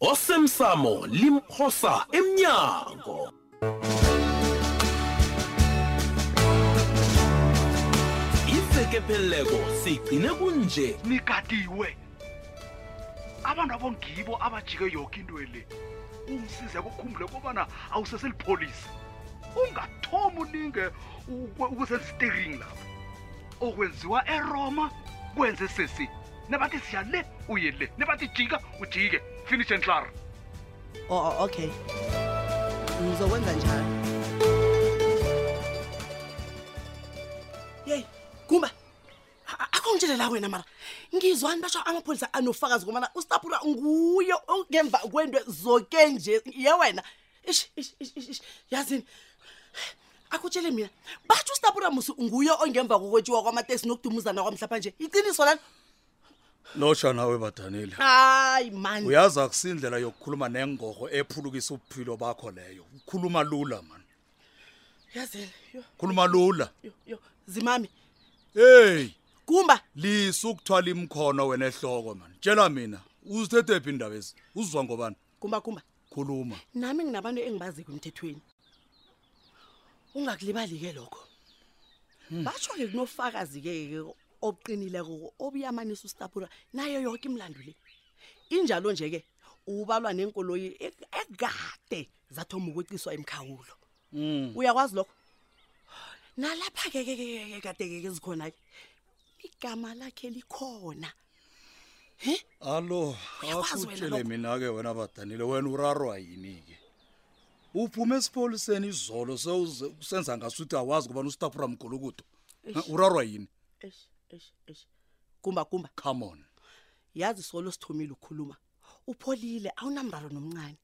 osemsamo limphosa emnyango isekepheleleko sigcine kunje nikadiwe abantu abongibo abajike yoke into le ungisize kukhumbule kobana awuseselipholisa ungathomi ulinge ukuzenza istering lapho okwenziwa eroma kwenze sesi nebathi siya le uye le nebathi jika ujike finish and clar o oh, oh, okay ngizokwenza njalo yeyi gumba akungitshelela wena mara ngizwani basho amapholisa anofakazi ngomana ustapura nguye ongemva kwento zoke nje ye wena ish ish ish ish yazini akutshele mina batsho ustaburamusi nguye ongemva kokwetshiwa kwamateksi nokudumuzana kwamhlapha nje iqiniso lalo lotsha nawe badanile hayi mani uyazi akusindlela yokukhuluma nengoho ephulukisa ubuphilo bakho leyo ukhuluma lula mani yazini khuluma lula zimami hey kumba lisa ukuthwala imkhono wena ehloko mani tshela mina uzithethephi indaba ezi uzizwa ngobani kumba kumba khuluma nami nginabantu engibaziko emthethweni ungakulibali-ke lokho hmm. basho-ke kunofakazi-ke obuqinileko obuyamanisa usitapura nayo yoke imlando le injalo nje-ke ubalwa nenkoloyi e-, ekade zathoma ukweciswa emkhawulo hmm. uyakwazi lokho nalapha-ke ke kade-ke ke zikhona-ke igama lakhe likhona He? allo Uyakwazi wena akutshele lokho? mina-ke wena badanile wena urarwa yini-ke uphume esipholiseni izolo sewuze- usenza ngasuthi awazi kubana usitapura mgulukudu Ha, urarwa yini Eish, eish, eish. kumba kumba come on yazi solo sithomile ukukhuluma upholile awunamraro nomncane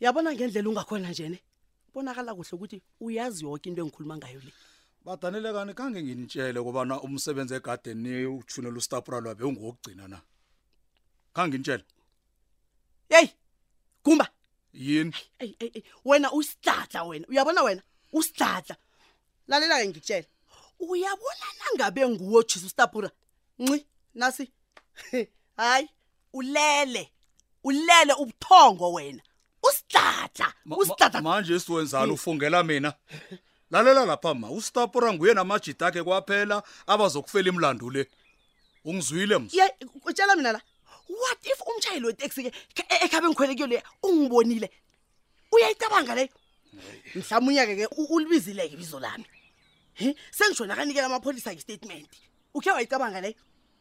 yabona ngendlela ungakhona njene bonakala kuhle ukuthi uyazi yoke into engikhuluma ngayo le badanile kani kange nginitshele kobana umsebenzi egadeni uthunela ustapura lwabe ungokugcina na kanginitshele yeyi gumba yini eyi eyi eyi wena usidladla wena uyabona wena usidladla lalela-ke ngikutshele uyabona nangabe nguwo jisa ustapura nci nasi hayi ulele ulele ubuthongo wena usidladla Ma- ma- usidladla manje siwenzani ufungela mina lalela lapha ma usitapura nguye namajita akhe kwaphela abazokufela imlando le ungizwile msa ye utshela mina la what if umshayeli weteksi ke khe- e- ekhabe ngikhwele kuyo leya ungibonile uyayicabanga leyo mhlawumunyake ke u- ulibizile-ke ibizo lami hi sengisho nakanikela amapholisa-ke istatement ukhe wayicabanga leyo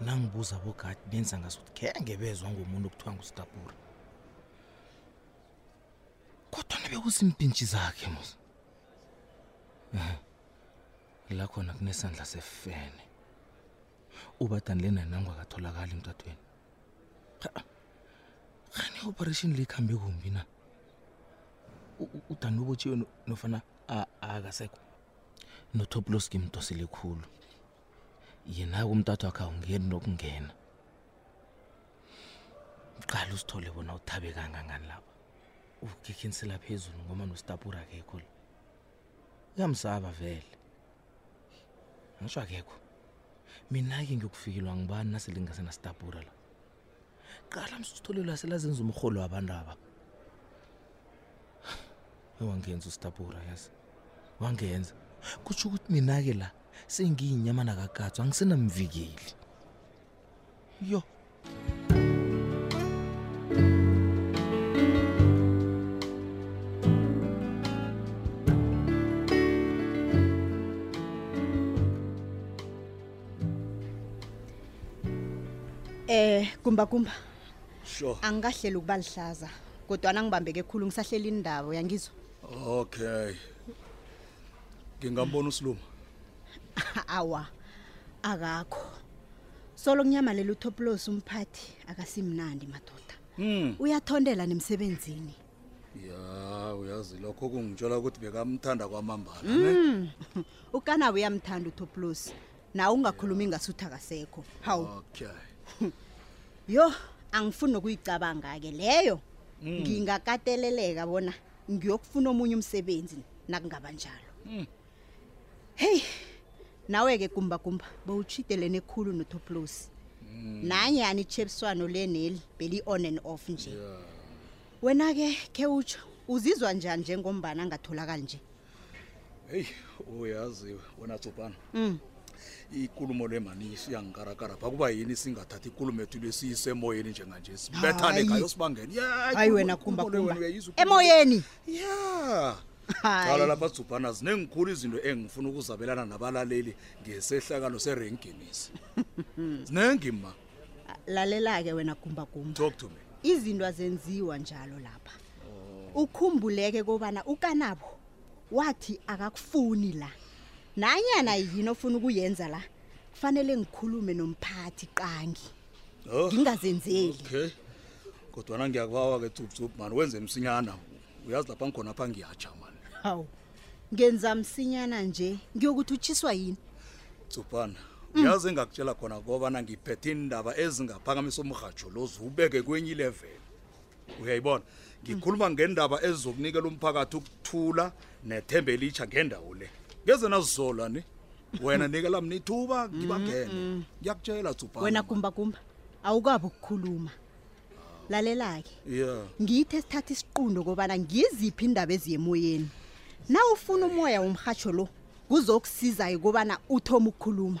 nangibuza bogadi benza ngasuthi khenge bezwa ngomuntu okuthiwa ngusitapura kodwa nebekuzimpintshi zakhe mos la khona kunesandla sefene ubadani lena nangu akatholakali emtatweni khani i-operation le ikhambe kumbi na udani ubotshiwe nofana akasekho notoplos ngimdosele khulu yena-ke umtata wakhe awungeni nokungena qala usithole bona uthabe kangangani lapha ukikhinisela phezulu ngoma nostapura akekho la uyamsaba vele ngisho akekho mina-ke ngiyokufikilwa ngibani naselingasenastapura la qala msitholelo aselazenza umrholo wabantu aba wangenza usitapura yazi wangenza kutsho ukuthi mina-ke la sengiyinyama nakakatswa angisenamvikeli yo Eh kumba kumba. Sure. Angikahleli ukuba lihlaza. Kodwa nangibambeke ekhulu ngisahleli indawo yangizwa. Okay. Ngingambona usiluma. Awa. Akakho. Solo kunyamalele uToplos umphathi akasimnandi madoda. Mm. Uyathondela nemsebenzini. Ya, uyazi lokho kungitshela ukuthi bekamthanda kwamambala, ne? Mm. ukanabo uyamthanda utoplos nawe ungakhulumi ngasutha kasekho hawu okay yo angifuni nokuyicabanga-ke leyo Mm. ngingakateleleka bona ngiyokufuna omunye umsebenzi nakungaba njalo Mm. heyi nawe-ke gumbagumba bowutshidelene khulu notoplos Mm. nanyani itshebiswano leneli beli-on and off nje wena-ke khe utsho uzizwa njani njengombana angatholakali nje heyi uyazi wena tsopana mm. ikulumo le mani isiyangikarakara pha kuba yini singathathi ikulumo ethu le siyisemoyeni njenganje sibethane ngayo sibangeni hayi wena kumbakumba emoyeni ya qala lapha dzubhana zinengikhulu izinto engifuna ukuzabelana nabalaleli ngesehlakalo serenginisi zinengi ma lalela-ke wena gumbagumba izinto azenziwa njalo lapha ukhumbuleke kobana ukanabo wathi akakufuni la nanyana yini ofuna ukuyenza la kufanele ngikhulume nomphathi qangi Oh, ngingazenzeli okay kodwana ngiyakubawa ke tsuptsup mani wenze msinyana uyazi lapha ngikhona pha ngiyatsha mani hawu ngenza msinyana nje ngiyokuthi utshiswa yini tsupana uyazi engakutshela khona kobana ngiphethe iindaba ezingaphakamisa umrhatsho lo ziwubeke kwenye ilevele uyayibona ngikhuluma ngendaba ezizokunikela umphakathi ukuthula nethembe elitsha ngendawo le ngeze nazizola ni wena nikela mina ithuba ngibangene ngiyakutshela tsubhana wena gumbagumba awukabi ukukhuluma lalela-ke yeah. ngiyithe sithatha isiqundo kobana ngiziphi indaba eziyemoyeni na ufuna umoya womhatsho lo kuzokusiza-ke kobana uthoma ukukhuluma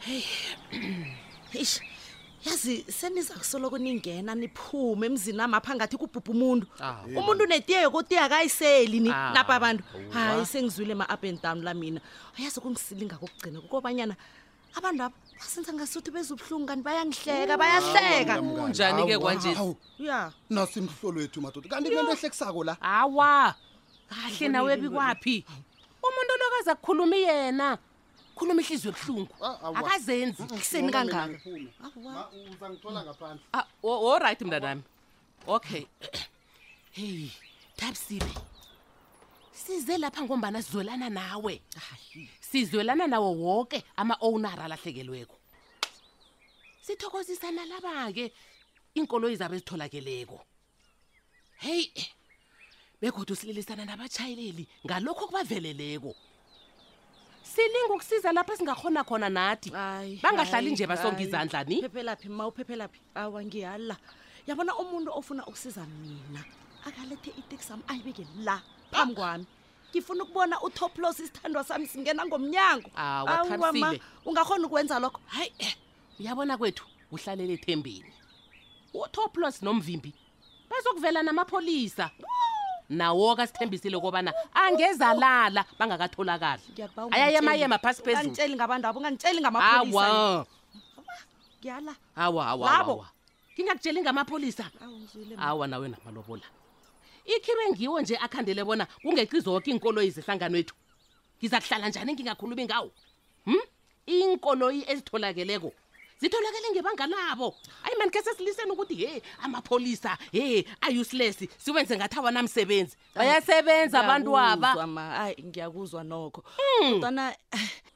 heyi eish yazi seniza kusoloko ningena niphume emzini ami apha ngathi kubhubha umuntu Ah. umuntu unetiye yokuti akayiseli ni- Ah. napa abantu hayi sengizwile ma-up and down la mina ayazi kungisilinga kokugcina kukobanyana abantu aba basenza ngasuthi beza ubuhlungu kanti bayangihleka bayahleka kunjani ke kwanje Hawu, ya nasi mhlolo wethu madoda kanti kunento ehlekisako la awa kahle nawe bikwaphi umuntu olokaza kukhuluma yena khuluma ihliziyo ebuhlungu Ah, awa. akazenzi Mm-mm, kuseni ngibona mina kangaka ngiphume. Ma, uzangithola ngaphandle Ah, o- o right mntanami okay heyi thabisile size lapha ngombana sizwelana nawe sizwelana nawo woke ama-ownara alahlekelweko sithokozisana laba-ke iinkoloyi zabo ezitholakeleko heyi begodwa usilelisana nabatshayeleli ngalokho okubaveleleko silinga ukusiza lapho singakhona khona nathi bangahlali nje basonga izandla ni phephelaphi ma uphephelaphi awa ngiyala yabona umuntu ofuna ukusiza mina akalethe iteksi sami ayibeke la phambi kwami ngifuna ukubona utoplos isithandwa sami singena ngomnyango awuwama ungakhona ukwenza lokho hayi eh, uyabona kwethu uhlalele ethembeni utoplos nomvimbi bazokuvela namapholisa nawoka sithembisile kobana angezalala bangakatholakali ayayemayema phasi phezulungangitsheli ngabantu abo ungangitsheli ngamapholisa awa ngiyala awa awa Labo. awa ngingakutsheli ngamapholisa Awu, ngizwile mina. awa nawe namalobola ikhibe ngiwo nje akhandele bona kungeqi zoke iinkoloyi zehlangano ethu ngiza kuhlala njani ngingakhulumi ngawo hm iinkoloyi ezitholakeleko zitholakele ngebanga labo ayi mani khe sesiliseni ukuthi he amapholisa he ayuseless siwenze ngathi awanamsebenzi bayasebenza abantu waba Ngiyakuzwa, ma ayi ngiyakuzwa nokho Hmm. kodwana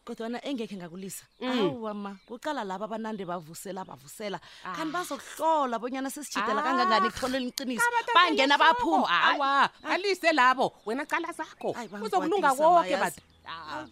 kodwana engekhe ngakulisa awa ma kuqala laba abanande bavusela bavusela kanti bazokuhlola bonyana sesijidela kangangani ekutholeni iqiniso bangena baphuma awa alise labo wena cala zakho Ayi, bangikwatisa, uzokulunga koke mayazi. bathi Ah.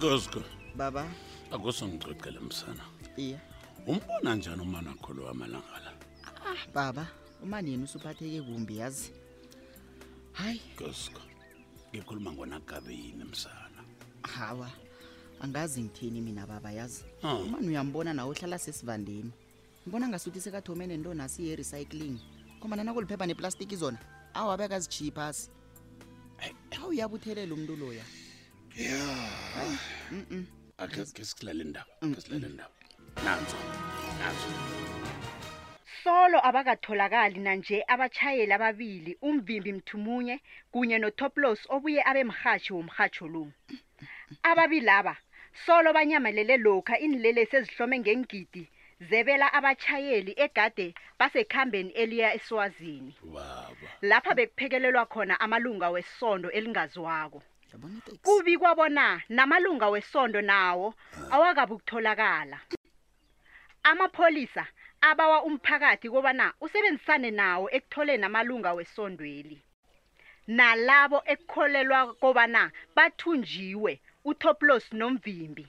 Gosko. Baba. Akusongixoxele msana. Iya. Umbona njani umana wakho lo wamalanga la? Ah, baba, umani yena usuphatheke kumbi yazi. Hayi. Gosko. ngikhuluma ngonagabini msana hawa angazi ngithini mina baba yazi Ah. umani uyambona nawe uhlala sesivandeni ngibona ngasuthi sekathome nento nasi ye-recycling ngombana nakuliphepha neplastiki zona awu abe akazitshiyi phasi awu uyabuthelela umntu loya ya Mm-mm. ake ke silale indaba Mm, ke silale indaba nanzo nanzo solo abakatholakali nanje abatjhayeli ababili umvimbi mthumunye kunye notoplos obuye abe mrhatjhi womrhatjho lo ababilaba solo banyamalele lokha iinlelesi ezihlome ngengidi zebela abatjhayeli egade basekhambeni eliya eswazini baba lapha bekuphekelelwa khona amalunga wesondo elingaziwako yabona iteksi kubikwa bona namalunga wesondo nawo awakabi ukutholakala amapholisa abawa umphakathi kobana usebenzisane nawo ekutholeni amalunga wesondweli nalabo ekukholelwa kobana bathunjiwe utoplos nomvimbi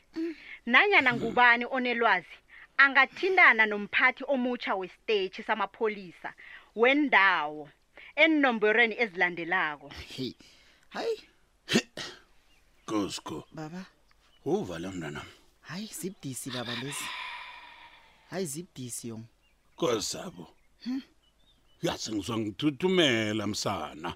nanyana ngubani onelwazi angathintana nomphathi omutsha westetshi samapholisa wendawo eenomborweni ezilandelako hey hayi gosko baba uvale mntanam hayi zibudisi baba lezi hayi zibudisi yom kosabo hmm? yazi ngizwa ngithuthumela msana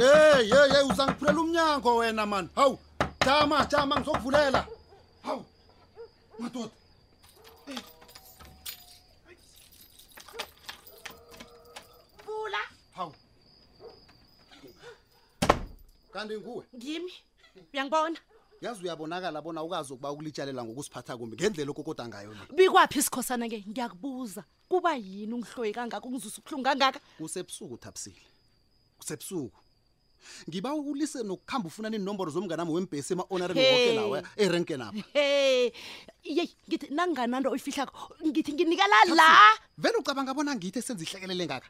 yeyi yeyi yeyi uzangiphulela umnyango wena mani hawu jama jama ngizokuvulela hawu madoda vula hawu kanti nguwe ngimi uyangibona yazi uyabonakala bona ukazi ukuba ukulitshalela ngokusiphatha kumbi ngendlela okokoda ngayo le bikwaphi isikhosana ke ngiyakubuza kuba yini ungihloyi kangaka ungizusa ubuhlungu kangaka kusebusuku thabisile kusebusuku ngiba ukulise nokuhamba ufuna neenomboro zomnganami wembhesi ema-onarini Hey. woke lawa erenken apha he yeyi ngithi nangingananto oyifihlako ngithi nginikela la vele ucabanga bona ngithe senza ihlekelele ngaka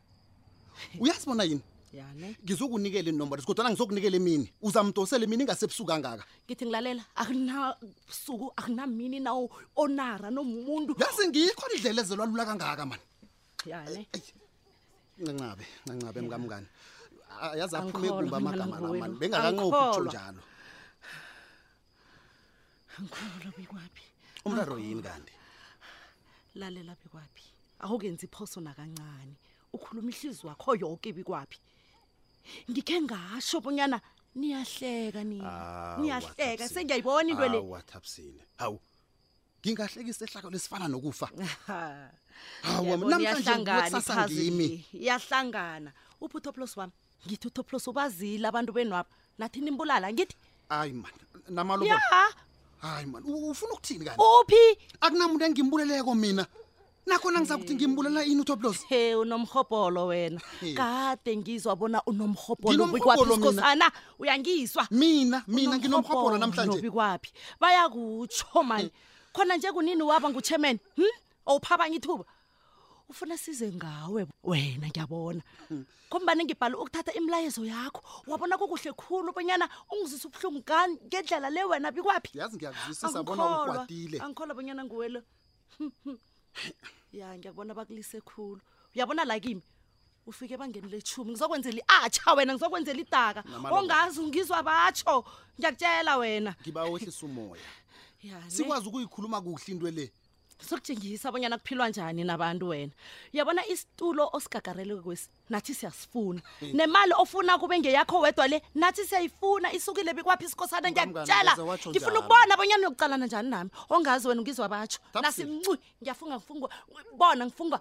uyazi bona yini yane ngizokunikela iinomboro kodwana ngizokunikela emini uzamdosela emini ingasebusuku kangaka ngithi ngilalela akunabusuku akunamini nawo onara nomuntu yazi ngikho indlela ezelwa lula kangaka mani yane ncancabe ncancabe mkamngani yazi aphume kumba amagama la mani bengakanqophi utsho njalo angikholwa bikwaphi umraro yini kanti lalela bikwaphi awukenzi iphoso nakancane ukhuluma ihlizi wakho yoke bikwaphi ngikhe ngasho bonyana niyahleka nina Awa, niyahleka Thabisile. sengiyayibona into le Awa, Thabisile. hawu ngingahleki isehlakalo esifana nokufa Aha. hawa Yabona, namhlanje iyahlangana kusasa iphazili ngimi le, iyahlangana uphi utoplos wami ngithi utoplos ubazile abantu benwabo nathi nimbulala ngithi hayi man namalobo ya hayi man u- ufuna ukuthini kanti uphi akunamuntu engimbuleleko mina nakho nangiza kuthi ngimbulela ini utoplos he unomhobholo wena kade ngizwa bona unomhobholo bikwaphiskosana uyangizwa mina mina nginomhobholo namhlanje bikwaphi bayakutsho mani khona nje kunini waba nguchairman hm owuphaba ngithuba ufuna size ngawe wena ngiyabona hmm. ngombana ngibhala ukuthatha imilayezo yakho wabona kukuhle khulu bonyana ungizisa ubuhlungu kani ngendlela le wena bikwaphi yazi ngiyakuzwisisa bona ukwatile angikholwa bonyana nguwelo ya ngiyakubona bakulise khulu uyabona la kimi ufike ebangeni lethumi ngizokwenzela i-atsha wena ngizokwenzela idaka Namalo. ongazi ungizwa batsho ngiyakutshela wena ngiba wehlisa umoya Ya, ne? sikwazi ukuyikhuluma kuhle into le sokutshengisa abonyana kuphilwa njani nabantu wena uyabona isitulo osigagareleko kwesi nathi siyasifuna nemali ofuna kube ngeyakho wedwa le nathi siyayifuna isukile bikwaphi isikhosana ngiyakutshela ngifuna ukubona abonyana uyokucalana njani nami ongazi wena ungizwa batsho nasimncu ngiyafunga ngifungwa bona ngifungwa